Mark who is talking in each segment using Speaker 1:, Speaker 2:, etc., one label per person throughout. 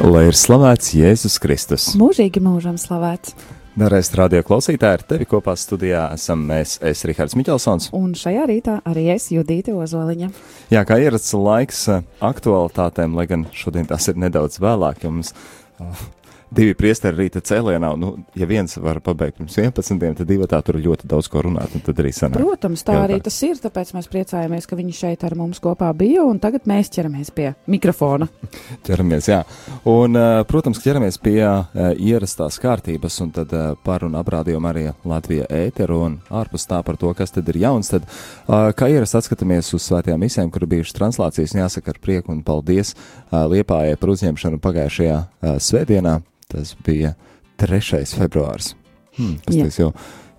Speaker 1: Lai ir slavēts Jēzus Kristus.
Speaker 2: Mūžīgi mūžam slavēts.
Speaker 1: Darēs radio klausītāji, ar tevi kopā studijā esam mēs, es Rihards Miķelsons.
Speaker 2: Un šajā rītā arī es, Judīte Ozoliņa.
Speaker 1: Jā, kā ierasts laiks eh, aktualitātēm, lai gan šodien tās ir nedaudz vēlāk, jo mums uh, divi priesteri rīta cēlienā. Nu, ja viens var pabeigt pirms 11, tad divi tā tur ļoti daudz ko runāt, arī.
Speaker 2: Protams, tā arī tas ir, tāpēc mēs priecājamies, ka viņi šeit ar mums kopā bija, un tagad mēs ķeramies pie mikrofona.
Speaker 1: ķeramies, jā. Un, protams, ķeramies pie ierastās kārtības, un tad par un aprādījām arī Latvija ēteru un ārpus tā par to, kas tad ir jauns. Tad, kā ierasts, atskatāmies uz svētajām misēm, kur bijušas translācijas, jāsaka ar prieku un paldies Liepājai par uzņemšanu pagājušajā svētdienā. Tas bija 3. februāris. Hmm, tas jau,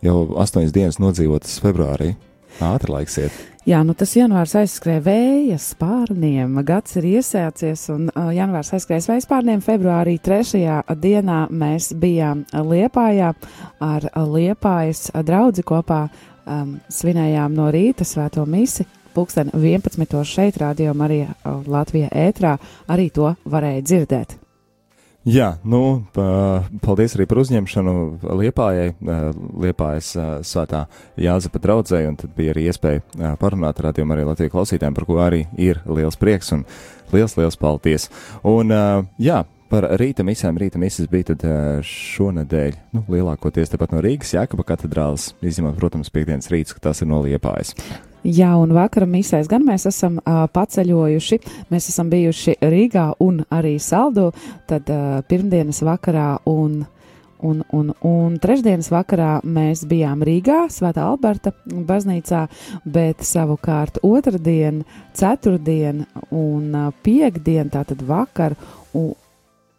Speaker 1: jau 8 dienas nodzīvotas februārī. Ātri laiks iet.
Speaker 2: Jā, nu tas janvārs aizskrēja vēja spārniem, gads ir iesācies un uh, janvārs aizskrēja vēja spārniem. Februārī trešajā dienā mēs bijām Liepājā ar Liepājas draudzi kopā um, svinējām no rīta svēto misi. Pūksteni 11. šeit rādījām arī Latvijā ētrā, arī to varēja dzirdēt.
Speaker 1: Jā, nu, paldies arī par uzņemšanu Liepājai, Liepājas svētā Jāzepa draudzēji, un tad bija arī iespēja parunāt ar rādījumu arī Latviju klausītājiem, par ko arī ir liels prieks un liels, liels paldies. Un, jā, par rīta misēm. Rīta misijas bija tad šonadēļ, nu, lielākoties tepat no Rīgas Jākaba katedrāles, izņemot, protams, piekdienas rīts, ka tas ir no Liepājas.
Speaker 2: Jā, un vakara misēs gan mēs esam uh, paceļojuši, mēs esam bijuši Rīgā un arī Saldu, tad uh, pirmdienas vakarā un, un, un, un trešdienas vakarā mēs bijām Rīgā, Svētā Alberta baznīcā, bet savukārt otrdien, ceturtdien un uh, piekdien, tātad vakar, un,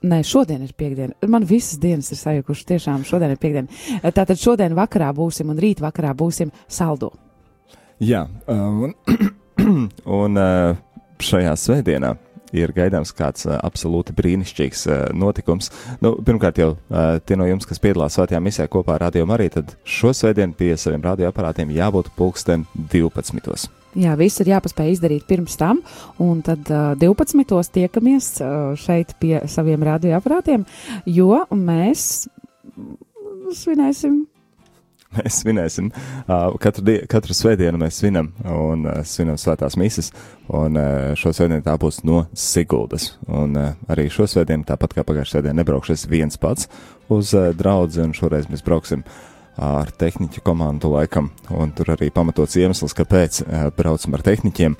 Speaker 2: Nē, šodien ir piekdiena. Man visas dienas ir sajukušas. Tiešām šodien ir piekdiena. Tātad šodien vakarā būsim un rīt vakarā būsim saldo.
Speaker 1: Jā, un, un šajā svētdienā ir gaidāms kāds uh, absolūti brīnišķīgs uh, notikums. Nu, pirmkārt, jau uh, tie no jums, kas piedalās svētajā misijā kopā ar Radio Mariju, tad šo svētdienu pie saviem radioaparātiem jābūt pulksten 12.
Speaker 2: Jā, viss ir jāpaspēj izdarīt pirms tam, un tad uh, 12. tiekamies uh, šeit pie saviem radioaparātiem, jo mēs svinēsim
Speaker 1: mēs svinēsim. Katru, die, katru svētdienu mēs svinam un svinam svētās mises. Un šo svētdienu tā būs no Siguldas. Un arī šo svētdienu, tāpat kā pagājušajā svētdienā, nebraukšu es viens pats uz draugu, un šoreiz mēs brauksim ar tehniķu komandu laikam. Un tur arī pamatots iemesls, kāpēc braucam ar tehniķiem.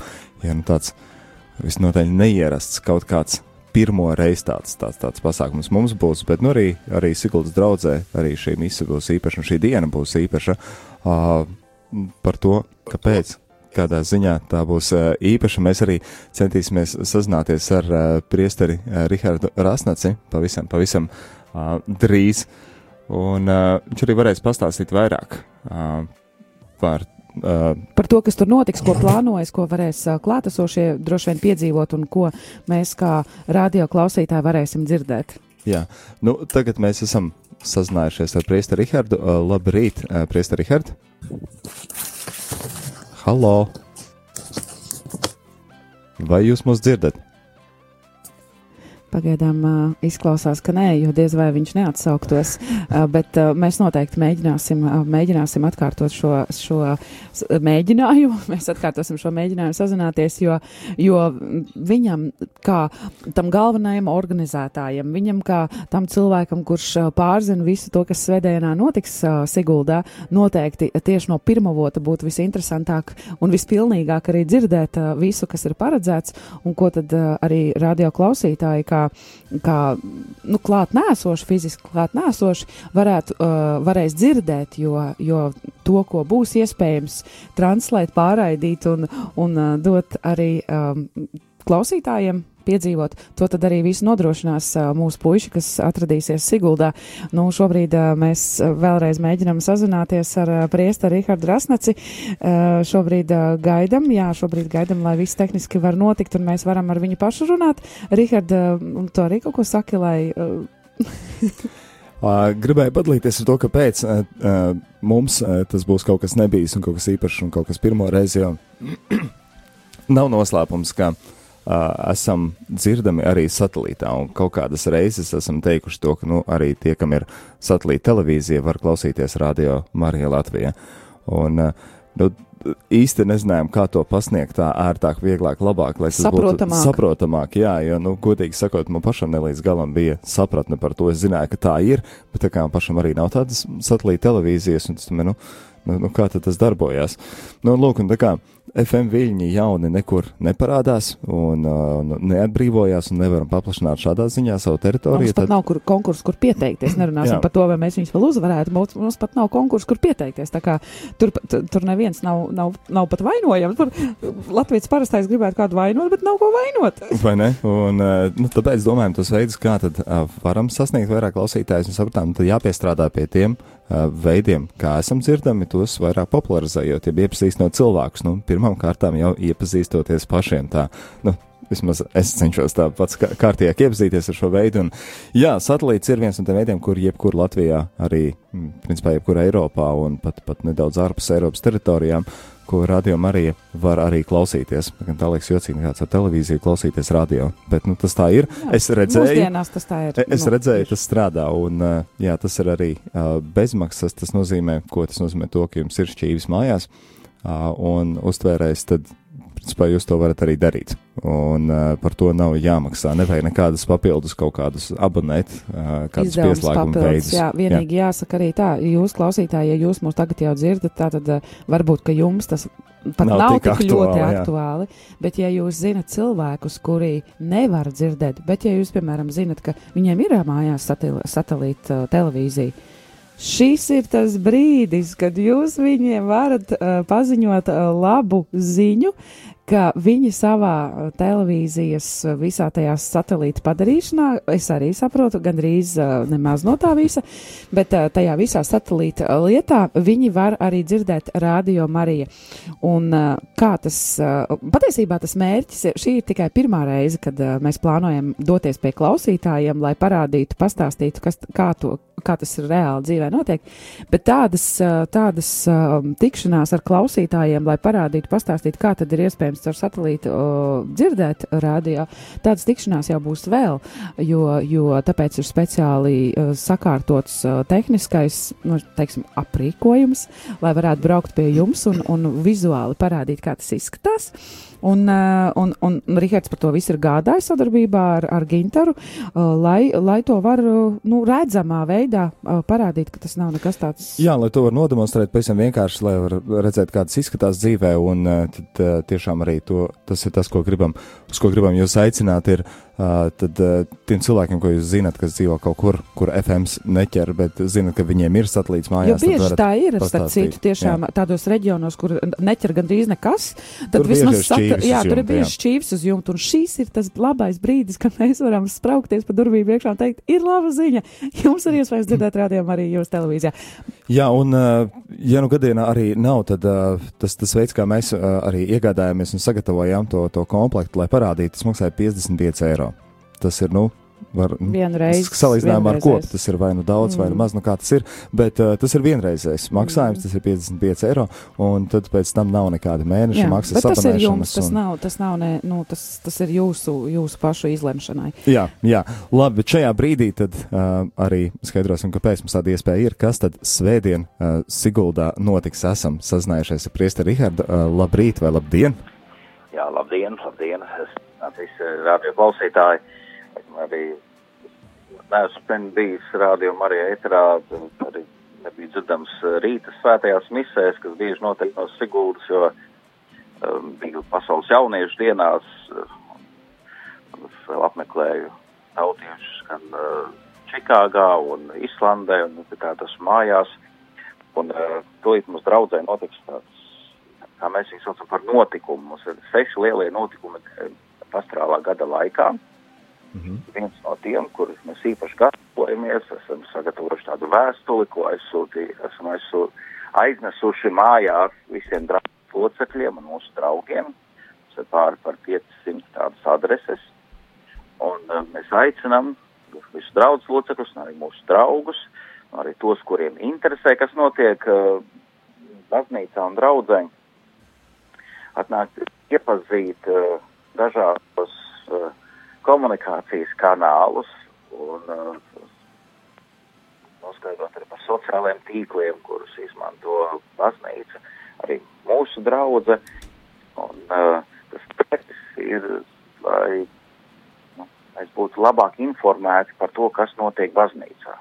Speaker 1: Ja nu tāds visnotaļ neierasts kaut kāds pirmo reizi tāds, tāds, tāds pasākums mums būs, bet nu, arī, arī Siguldas draudzē arī šī misija būs īpaša un šī diena būs īpaša uh, par to, kāpēc. Kādā ziņā tā būs uh, īpaša. Mēs arī centīsimies sazināties ar uh, priesteri uh, Rihardu Rasnaci pavisam, pavisam uh, drīz. Un uh, viņš arī varēs pastāstīt vairāk uh, par
Speaker 2: Uh, par to, kas tur notiks, ko plānojas, ko varēs uh, klātesošie droši vien piedzīvot un ko mēs kā radio klausītāji varēsim dzirdēt.
Speaker 1: Jā, nu, tagad mēs esam sazinājušies ar Priesteru Rihardu. Uh, labrīt, uh, Priester Rihard! Halo! Vai jūs mūs dzirdat?
Speaker 2: Pagaidām uh, izklausās, ka nē, jo diez vai viņš neatsauktos, uh, bet uh, mēs noteikti mēģināsim, uh, mēģināsim atkārtot šo, šo mēģinājumu. Mēs atkārtosim šo mēģinājumu sazināties, jo, jo viņam, kā tam galvenajam organizētājam, viņam, kā tam cilvēkam, kurš pārzina visu to, kas svētdienā notiks uh, Siguldā, noteikti tieši no pirmavota būtu visinteresantāk un vispilnīgāk arī dzirdēt uh, visu, kas ir paredzēts un ko tad uh, arī radio klausītāji, kā kā, kā nu, klāt nēsoši, fiziski klāt nēsoši, varētu, uh, varēs dzirdēt, jo, jo to, ko būs iespējams translēt, pārraidīt un, un uh, dot arī um, klausītājiem piedzīvot. To tad arī visu nodrošinās mūsu puiši, kas atradīsies Siguldā. Nu, šobrīd mēs vēlreiz mēģinām sazināties ar priestaru Rihardu Rasnaci. Šobrīd gaidam, jā, šobrīd gaidam, lai viss tehniski var notikt un mēs varam ar viņu pašu runāt. Rihard, tu arī kaut ko saki, lai.
Speaker 1: Gribēju padalīties ar to, uh, uh, mums tas būs kaut kas nebijis un kaut kas īpašs un kaut kas pirmo reizi jau nav noslēpums, ka uh, esam dzirdami arī satelītā, un kaut kādas reizes esam teikuši to, ka nu, arī tie, kam ir satelīta televīzija, var klausīties radio Marija Latvijā. Un, nu, īsti nezinājām, kā to pasniegt tā ērtāk, vieglāk, labāk, lai tas
Speaker 2: saprotamāk.
Speaker 1: būtu saprotamāk. Jā, jo, nu, godīgi sakot, man pašam ne līdz galam bija sapratne par to. Es zināju, ka tā ir, bet tā kā man pašam arī nav tādas satelīta televīzijas, un tas, nu, nu, nu kā tad tas darbojās. Nu, lūk, un tā kā FM viļņi jauni nekur neparādās un uh, neatbrīvojās un nevaram paplašināt šādā ziņā savu teritoriju.
Speaker 2: Mums pat tad... nav kur, konkursu, kur pieteikties. Nerunāsim par to, vai mēs viņus vēl uzvarētu. Mums, mums pat nav konkursu, kur pieteikties. Tā kā tur, tur neviens nav, nav, nav pat vainojams. Tur Latvijas parastais gribētu kādu vainot, bet nav ko vainot.
Speaker 1: vai ne? Un, uh, nu, tāpēc domājam tos veidus, kā tad uh, varam sasniegt vairāk klausītājus un sapratām, tad jāpiestrādā pie tiem uh, veidiem, kā esam dzirdami, tos vairāk popularizējot, ja iepazīstinot cilvēkus. Nu, pirmām kārtām jau iepazīstoties pašiem tā. Nu, Vismaz es cenšos tā pats kārtībā iepazīties ar šo veidu. Un, jā, satelīts ir viens no tiem veidiem, kur jebkur Latvijā, arī, principā, jebkur Eiropā un pat, pat nedaudz ārpus Eiropas teritorijām, ko radio Marija var arī klausīties. Gan tā liekas jocīgi, kāds ar televīziju klausīties radio, bet nu, tas tā ir. Jā, es redzēju,
Speaker 2: tas tā ir.
Speaker 1: Es nu, redzēju, tas strādā, un jā, tas ir arī bezmaksas. Tas nozīmē, ko tas nozīmē to, ka jums ir šķīvis mājās un uztvērējs, tad, principā, jūs to varat arī darīt. Un par to nav jāmaksā. Nevajag nekādas papildus kaut kādus abonēt, kādas pieslēguma veidus.
Speaker 2: Jā, vienīgi jā. jāsaka arī tā, jūs klausītāji, ja jūs mūs tagad jau dzirdat, tā tad varbūt, ka jums tas pat nav, nav tik, tik aktuāli, ļoti jā. aktuāli, bet ja jūs zinat cilvēkus, kuri nevar dzirdēt, bet ja jūs, piemēram, zinat, ka viņiem ir mājās satelīta uh, televīzija, Šis ir tas brīdis, kad jūs viņiem varat uh, paziņot uh, labu ziņu, ka viņi savā uh, televīzijas uh, visā tajā satelīta padarīšanā, es arī saprotu, gandrīz uh, nemaz no tā visa, bet tajā visā satelīta lietā viņi var arī dzirdēt radio Marija. Un kā tas, patiesībā tas mērķis, šī ir tikai pirmā reize, kad mēs plānojam doties pie klausītājiem, lai parādītu, pastāstītu, kas, kā to kā tas ir reāli dzīvē notiek, bet tādas, tādas tikšanās ar klausītājiem, lai parādītu, pastāstītu, kā tad ir iespējams ar satelītu dzirdēt radio, tādas tikšanās jau būs vēl, jo, jo tāpēc ir speciāli sakārtots tehniskais, nu, teiksim, aprīkojums, lai varētu braukt pie jums un, un vizuāli parādīt, kā tas izskatās. Un, un, un, un Rihards par to visu ir gādājis sadarbībā ar, ar Gintaru, lai, lai to var nu, redzamā veidā parādīt, ka tas nav nekas tāds.
Speaker 1: Jā, lai to var nodemonstrēt pavisam vienkārši, lai var redzēt, kā tas izskatās dzīvē, un tad tiešām arī to, tas ir tas, ko gribam, uz ko gribam jūs aicināt, ir tad tiem cilvēkiem, ko jūs zināt, kas dzīvo kaut kur, kur FMs neķer, bet zinat, ka viņiem ir satelīts mājās.
Speaker 2: Jo bieži tā ir, starp citu, tiešām jā. tādos reģionos, kur neķer gandrīz nekas, tad
Speaker 1: tur
Speaker 2: vismaz
Speaker 1: saka, jā,
Speaker 2: tur ir bieži šķīvis uz jumta, un šīs ir tas labais brīdis, kad mēs varam spraukties pa durvīm iekšā un teikt, ir laba ziņa, jums ir iespējas dzirdēt rādījumu arī jūs televīzijā.
Speaker 1: Jā, un ja nu gadienā arī nav, tad tas, tas veids, kā mēs arī iegādājāmies un sagatavojām to, to komplektu, lai parādītu, tas maksāja 55 eiro tas ir, nu, var,
Speaker 2: nu, vienreiz,
Speaker 1: salīdzinājumā ar kopu tas ir vai nu daudz, mm. vai nu mm. maz, nu kā tas ir, bet uh, tas ir vienreizējs maksājums, mm. tas ir 55 eiro, un tad pēc tam nav nekāda mēneša maksas
Speaker 2: tas ir jums, tas un... nav, tas nav, ne, nu, tas, tas ir jūsu, jūsu pašu izlemšanai.
Speaker 1: Jā, jā, labi, bet šajā brīdī tad uh, arī skaidrosim, kāpēc mums tāda iespēja ir, kas tad svētdien uh, Siguldā notiks, esam sazinājušies ar priesteri Rihardu, uh, labrīt vai labdien?
Speaker 3: Jā, labdien, labdien, es visi radio klausītāji. Uh, arī neesmu bijis rādījumā arī ēterā, arī nebija dzirdams rīta svētajās misēs, kas bieži notiek no Siguldas, jo um, biju pasaules jauniešu dienās, un es vēl apmeklēju tautiešus gan uh, Čikāgā un Islandē, un tā tas mājās, un uh, tūlīt mums draudzē notiks tāds, kā mēs viņus saucam par notikumu, mums ir seši lielie notikumi pastorālā gada laikā. Mm -hmm. Viens no tiem, kurus mēs īpaši gatavojamies, esam sagatavojuši tādu vēstuli, ko aizsūtī, esam aizsūtī, aiznesuši mājās visiem draugu locekļiem un mūsu draugiem. Mums ir pāri par 500 tādas adreses. Un uh, mēs aicinām visus draugus locekļus, arī mūsu draugus, arī tos, kuriem interesē, kas notiek uh, baznīcā un draudzē, atnākt iepazīt uh, dažādos uh, komunikācijas kanālus un uh, noskaidrot arī par sociālajiem tīkliem, kurus izmanto baznīca, arī mūsu draudze. Un, uh, tas mērķis ir, lai nu, mēs būtu labāk informēti par to, kas notiek baznīcā.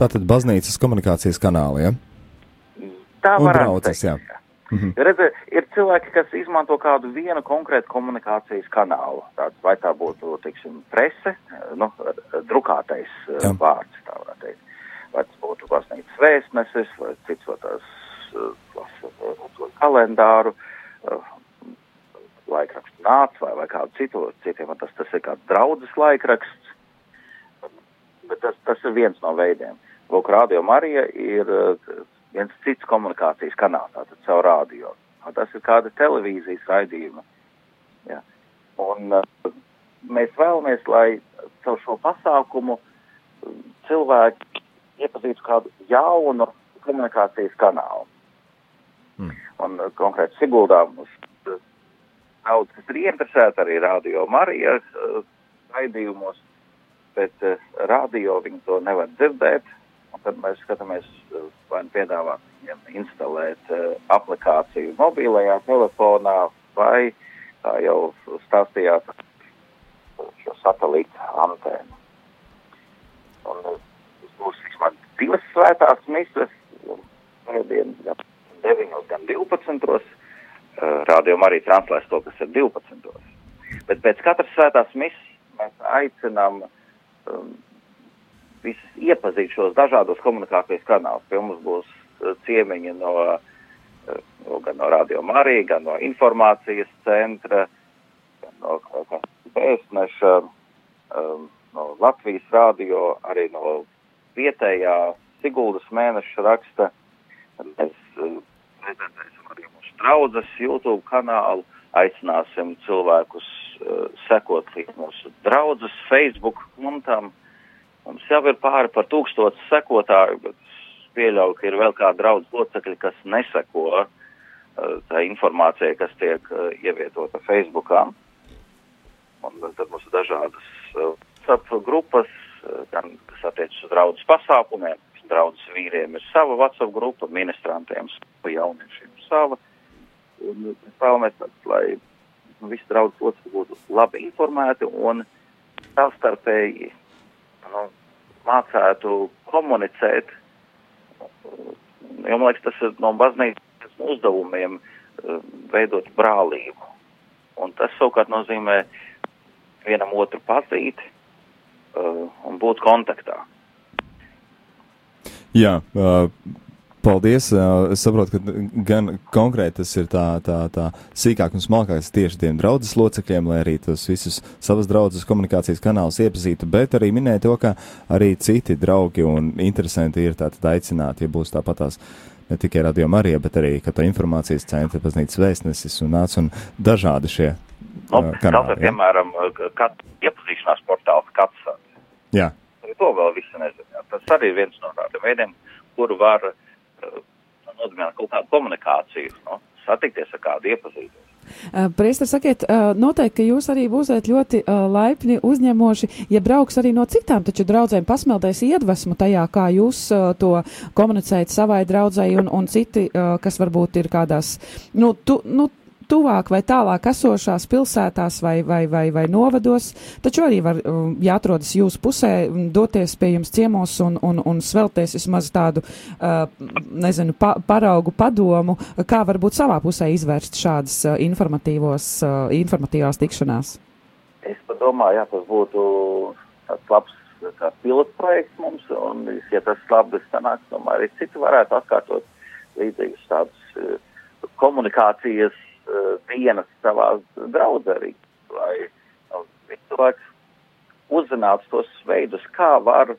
Speaker 1: Tātad baznīcas komunikācijas kanāli, ja?
Speaker 3: Tā varētu
Speaker 1: draudzes, Mhm.
Speaker 3: Redzi, ir cilvēki, kas izmanto kādu vienu konkrētu komunikācijas kanālu. Tāds, vai tā būtu, teiksim, prese, nu, drukātais
Speaker 1: Jā.
Speaker 3: Jā. vārds, tā varētu teikt. Vai tas būtu baznīcas vēstnesis, vai cits vai tās kalendāru, laikrakstu nāc, vai, vai kādu citu, citiem, tas, tas ir kāds draudzes laikraksts. Bet tas, tas ir viens no veidiem. Lūk, Radio Marija ir viens cits komunikācijas kanāls, tātad radio. Un Tas ir kāda televīzijas raidījuma. Ja. Un uh, mēs vēlamies, lai caur šo pasākumu uh, cilvēki iepazītu kādu jaunu komunikācijas kanālu.
Speaker 1: Mm.
Speaker 3: Un uh, konkrēti Siguldā mums uh, daudz, kas ir ieinteresēti arī Radio Marija uh, raidījumos, bet uh, radio viņi to nevar dzirdēt. Un tad mēs skatāmies, vai nu piedāvāt viņiem instalēt uh, aplikāciju mobilajā telefonā, vai, kā jau stāstījāt, šo satelīta antēnu. Un uh, būs vismaz divas svētās misas, gan 9, gan 12. Uh, Rādījumā arī translēs to, kas ir 12. Bet pēc katras svētās misas mēs aicinām um, visus iepazīt šos dažādos komunikācijas kanālus. Pie mums būs uh, ciemiņi no, uh, no, gan no Radio Marija, gan no informācijas centra, gan no vēstneša, um, no Latvijas radio, arī no vietējā Siguldas mēneša raksta. Mēs uh, prezentēsim arī mūsu draudzes YouTube kanālu, aicināsim cilvēkus sekot līdz mūsu draudzes Facebook kontām. Mums jau ir pāri par tūkstotis sekotāju, bet pieļauju, ka ir vēl kādi draudz locekļi, kas neseko uh, tā informācija, kas tiek uh, ievietota Facebookā. Un tad mums ir dažādas uh, WhatsApp grupas, gan kas attiecas uz draudzes pasākumiem. Draudzes vīriem ir sava WhatsApp grupa, ministrantiem sava, jauniešiem sava. Un mēs vēlamies, lai nu, visi draudzes locekļi būtu labi informēti un savstarpēji nu, mācētu komunicēt. Jo, man liekas, tas ir no baznīcas uzdevumiem eh, veidot brālību. Un tas savukārt nozīmē vienam otru pazīt uh, un būt kontaktā.
Speaker 1: Jā, uh, paldies. Es saprotu, ka gan konkrēti tas ir tā, tā, tā sīkāk un smalkāk tieši tiem draudzes locekļiem, lai arī tos visus savas draudzes komunikācijas kanālus iepazītu, bet arī minēja to, ka arī citi draugi un interesanti ir tātad aicināti, ja būs tāpatās ne tikai radio Marija, bet arī Katoļu informācijas centra, baznīcas vēstnesis un nāc un dažādi šie
Speaker 3: Nu, Kaut
Speaker 1: kanāli.
Speaker 3: kā, piemēram, kad iepazīšanās portāls kāds.
Speaker 1: Jā,
Speaker 3: To vēl visi nezina. jā. Tas arī viens no tādiem veidiem, kuru var uh, nodrošināt kaut kādu komunikāciju, nu, satikties ar kādu iepazīties.
Speaker 2: Uh, Priester, sakiet, uh, noteikti, ka jūs arī būsiet ļoti uh, laipni uzņemoši, ja brauks arī no citām, taču draudzēm pasmeldēs iedvesmu tajā, kā jūs to komunicējat savai draudzēji un, un citi, kas varbūt ir kādās, nu, tu, nu, tuvāk vai tālāk esošās pilsētās vai, vai, vai, vai novados, taču arī var, um, ja atrodas jūsu pusē, doties pie jums ciemos un, un, un svelties vismaz tādu, uh, nezinu, pa, paraugu padomu, kā varbūt savā pusē izvērst šādas uh, informatīvos, uh, informatīvās tikšanās.
Speaker 3: Es domāju, jā, tas būtu tāds labs pilotprojekts mums, un, ja tas labi sanāks, domāju, arī citi varētu atkārtot līdzīgus tādus komunikācijas uh, dienas savā draudzē lai nu, cilvēks uzzinātu tos veidus, kā var uh,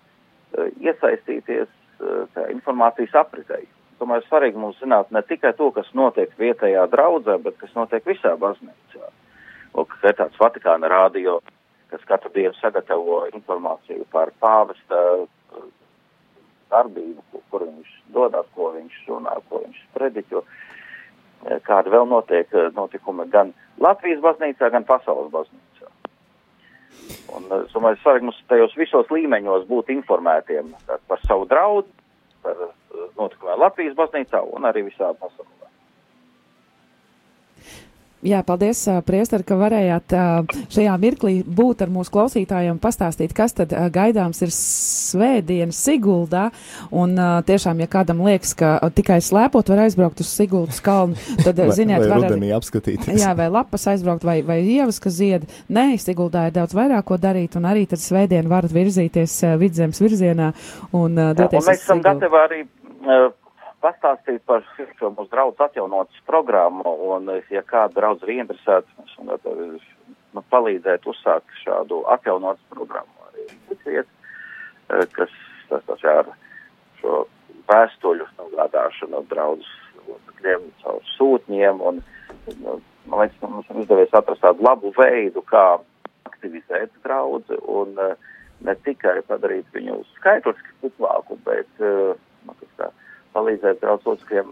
Speaker 3: iesaistīties uh, informācijas apritei. Tomēr svarīgi mums zināt ne tikai to, kas notiek vietējā draudzē, bet kas notiek visā baznīcā. Lūk, ir tāds Vatikāna rādio, kas katru dienu sagatavo informāciju par pāvesta uh, darbību, kur, viņš dodas, ko viņš runā, ko viņš prediķo. Eh, Kāda vēl notiek eh, notikumi gan Latvijas baznīcā, gan pasaules baznīcā. Un, es domāju, svarīgi mums tajos visos līmeņos būt informētiem par savu draudu, par notikumiem Latvijas baznīcā un arī visā pasaulē.
Speaker 2: Jā, paldies, Priester, ka varējāt šajā mirklī būt ar mūsu klausītājiem, pastāstīt, kas tad gaidāms ir svētdienas Siguldā. Un tiešām, ja kādam liekas, ka tikai slēpot var aizbraukt uz Siguldas kalnu, tad,
Speaker 1: vai,
Speaker 2: ziniet,
Speaker 1: vai
Speaker 2: var
Speaker 1: arī apskatīties.
Speaker 2: Jā, vai lapas aizbraukt, vai, vai ievas, kas zied. Nē, Siguldā ir daudz vairāk ko darīt, un arī tad svētdien varat virzīties vidzemes virzienā un doties.
Speaker 3: Jā, un mēs esam gatavi arī. Pastāstīt par šo mūsu draugu atjaunotas programmu, un, ja kāda draudz ir ieinteresēta, varam gatavi nu, palīdzēt uzsākt šādu atjaunotas programmu. Arī citiet, kas tas ar šo vēstuļu nogādāšanu draudz locekļiem caur sūtņiem, un, nu, man liekas, mums ir izdevies atrast tādu labu veidu, kā aktivizēt draudzi, un ne tikai padarīt viņu skaitliski kuplāku, bet, nu, kā, palīdzēt draudzotājiem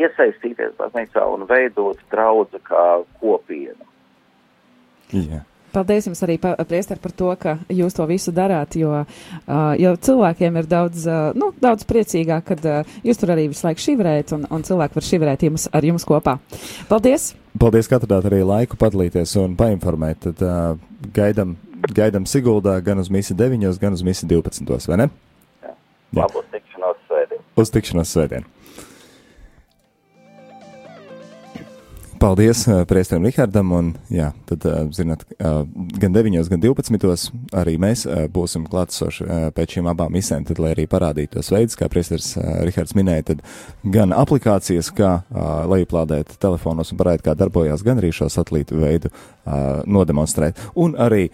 Speaker 3: iesaistīties baznīcā un veidot draudzi kā kopienu.
Speaker 1: Jā.
Speaker 2: Paldies jums arī, priester, par to, ka jūs to visu darāt, jo, uh, jo cilvēkiem ir daudz, uh, nu, daudz priecīgāk, kad uh, jūs tur arī visu laiku šivrējat un, un cilvēki var šivrēt jums, ar jums kopā. Paldies!
Speaker 1: Paldies, ka atradāt arī laiku padalīties un painformēt. Tad uh, gaidam, gaidam Siguldā gan uz misi 9, gan uz misi 12, vai ne?
Speaker 3: Jā, Jā.
Speaker 1: Uz tikšanos svētdien. Paldies uh, Priesterim Rihardam, un jā, tad, uh, zināt, uh, gan 9, gan 12. arī mēs būsim klātsoši pēc šīm abām misēm, tad, lai arī parādītu tos veidus, kā Priesteris Rihards minēja, tad gan aplikācijas, kā lejuplādēt telefonos un parādīt, kā darbojās, gan arī šo satelītu veidu nodemonstrēt. Un arī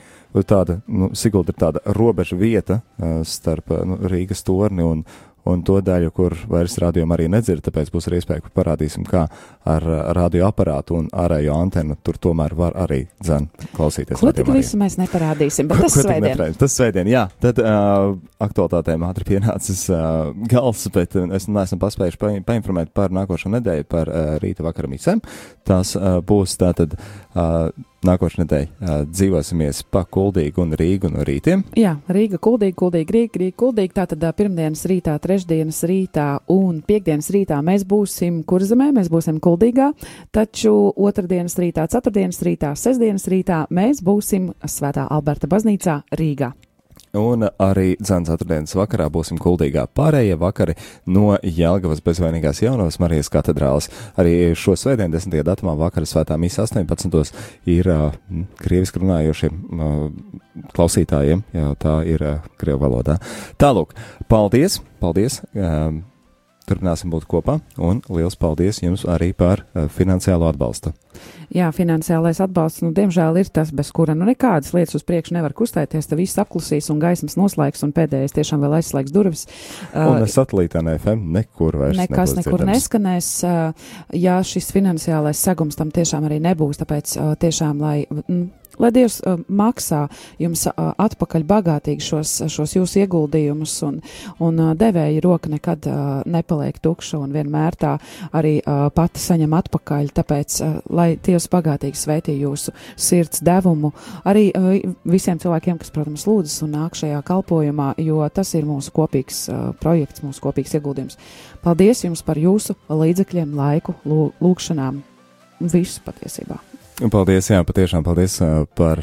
Speaker 1: tāda, nu, Sigulda ir tāda robeža vieta starp nu, Rīgas torni un, un to daļu, kur vairs rādījumu arī nedzird, tāpēc būs arī iespēja, ka parādīsim, kā ar radioaparātu un ārējo antenu tur tomēr var arī dzen klausīties.
Speaker 2: Ko tik visu mēs neparādīsim, bet tas
Speaker 1: Ko
Speaker 2: svētdien.
Speaker 1: neparādīsim? Tas svētdien, jā. Tad uh, aktualitātēm ātri pienācis uh, gals, bet es neesmu paspējuši pa, painformēt par nākošo nedēļu par uh, rīta vakara misēm. Tās uh, būs tātad uh, nākošais nedēļa uh, dzīvosimies pa Kuldīgu un Rīgu no rītiem.
Speaker 2: Jā, Rīga, Kuldīga, Kuldīga, Rīga, Rīga, Kuldīga. Tātad uh, pirmdienas rītā, trešdienas rītā un piekdienas rītā mēs būsim Kurzemē, mēs būsim Kuldīgā, taču otrdienas rītā, ceturtdienas rītā, sestdienas rītā mēs būsim Svētā Alberta baznīcā Rīgā.
Speaker 1: Un arī dzēns ceturtdienas vakarā būsim kuldīgā pārējie vakari no Jelgavas bezvainīgās jaunavas Marijas katedrāles. Arī šo svētdienu 10. datumā vakara svētā mīsa 18. ir uh, krieviski runājošiem uh, klausītājiem, jā, tā ir uh, krievu valodā. Tālūk, paldies, paldies! Uh, Turpināsim būt kopā, un liels paldies jums arī par uh, finansiālo atbalstu.
Speaker 2: Jā, finansiālais atbalsts, nu, diemžēl, ir tas, bez kura nu nekādas lietas uz priekšu nevar kustēties. Tad viss apklusīs un gaismas noslēgs, un pēdējais tiešām vēl aizslēgs durvis.
Speaker 1: Un uh, satelītā ne FM nekur vairs
Speaker 2: nekas nekur
Speaker 1: dzirdams.
Speaker 2: neskanēs, uh, ja šis finansiālais segums tam tiešām arī nebūs. Tāpēc uh, tiešām, lai. Mm, Lai Dievs uh, maksā jums uh, atpakaļ bagātīgi šos, šos jūsu ieguldījumus, un, un uh, devēja roka nekad uh, nepaliek tukša, un vienmēr tā arī uh, pati saņem atpakaļ. Tāpēc, uh, lai Dievs bagātīgi svētī jūsu sirds devumu, arī uh, visiem cilvēkiem, kas, protams, lūdzas un nāk šajā kalpojumā, jo tas ir mūsu kopīgs uh, projekts, mūsu kopīgs ieguldījums. Paldies jums par jūsu līdzekļiem, laiku, lū, lūkšanām, visu patiesībā.
Speaker 1: Paldies, jā, patiešām paldies par,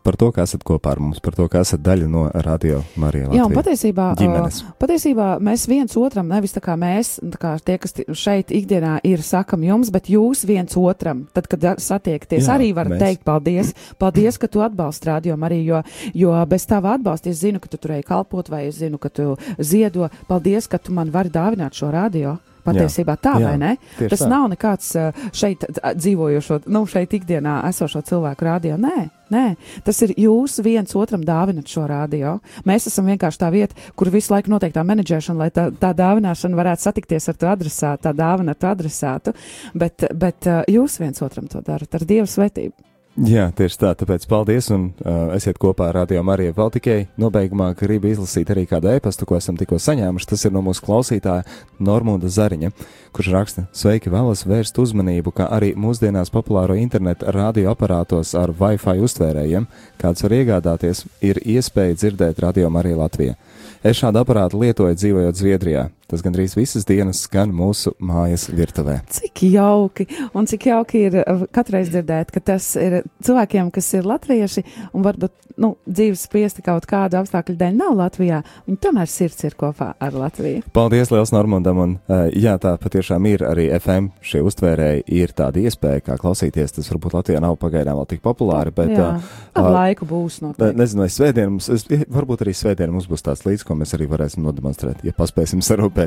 Speaker 1: par to, ka esat kopā ar mums, par to, ka esat daļa no Radio Marija Latvijas.
Speaker 2: Jā, un patiesībā,
Speaker 1: ģimenes.
Speaker 2: patiesībā mēs viens otram, nevis tā kā mēs, tā kā tie, kas šeit ikdienā ir, sakam jums, bet jūs viens otram, tad, kad satiekties,
Speaker 1: Jā,
Speaker 2: arī varat
Speaker 1: mēs.
Speaker 2: teikt paldies. Paldies, ka tu atbalsti radio arī, jo, jo bez tava atbalsta es zinu, ka tu turēji kalpot, vai es zinu, ka tu ziedo. Paldies, ka tu man vari dāvināt šo radio. Patiesībā tā,
Speaker 1: Jā,
Speaker 2: vai ne? Tas
Speaker 1: tā.
Speaker 2: nav nekāds uh, šeit uh, dzīvojošo, nu, šeit ikdienā esošo cilvēku radio. Nē, nē, tas ir jūs viens otram dāvinat šo radio. Mēs esam vienkārši tā vieta, kur visu laiku notiek tā menedžēšana, lai tā, tā dāvināšana varētu satikties ar to adresātu, tā dāvana ar to adresātu. Bet, bet uh, jūs viens otram to darat ar Dievu svētību.
Speaker 1: Jā, tieši tā, tāpēc paldies un uh, esiet kopā ar Radio Mariju vēl tikai nobeigumā gribu izlasīt arī kādu ēpastu, ko esam tikko saņēmuši. Tas ir no mūsu klausītāja Normunda Zariņa, kurš raksta: Sveiki, vēlos vērst uzmanību, ka arī mūsdienās populāro internetu radioaparātos ar Wi-Fi uztvērējiem, kāds var iegādāties, ir iespēja dzirdēt Radio Mariju Latvijā. Es šādu aparātu lietoju dzīvojot Zviedrijā. Tas gandrīz visas dienas skan mūsu mājas virtuvē.
Speaker 2: Cik jauki, un cik jauki ir uh, katreiz dzirdēt, ka tas ir cilvēkiem, kas ir latvieši un varbūt nu, dzīves spiesti kaut kādu apstākļu dēļ nav Latvijā, viņi tomēr sirds ir kopā ar Latviju.
Speaker 1: Paldies liels Normandam, un uh, jā, tā patiešām ir arī FM šie uztvērēji, ir tāda iespēja, kā klausīties, tas varbūt Latvijā nav pagaidām vēl tik populāri, bet
Speaker 2: jā,
Speaker 1: uh,
Speaker 2: ar laiku būs noteikti.
Speaker 1: Nezinu, vai svētdien mums, es, varbūt arī svētdien mums būs tāds līdz, ko mēs arī varēsim nodemonstrēt, ja paspēsim sarūpēt.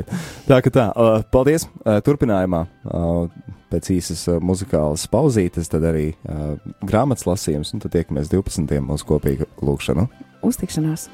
Speaker 1: Tā ka tā, uh, paldies. Uh, turpinājumā uh, pēc īsas uh, muzikālas pauzītes, tad arī uh, grāmatas lasījums, un tad tiekamies 12. mūsu kopīga lūkšanu.
Speaker 2: Uztikšanās!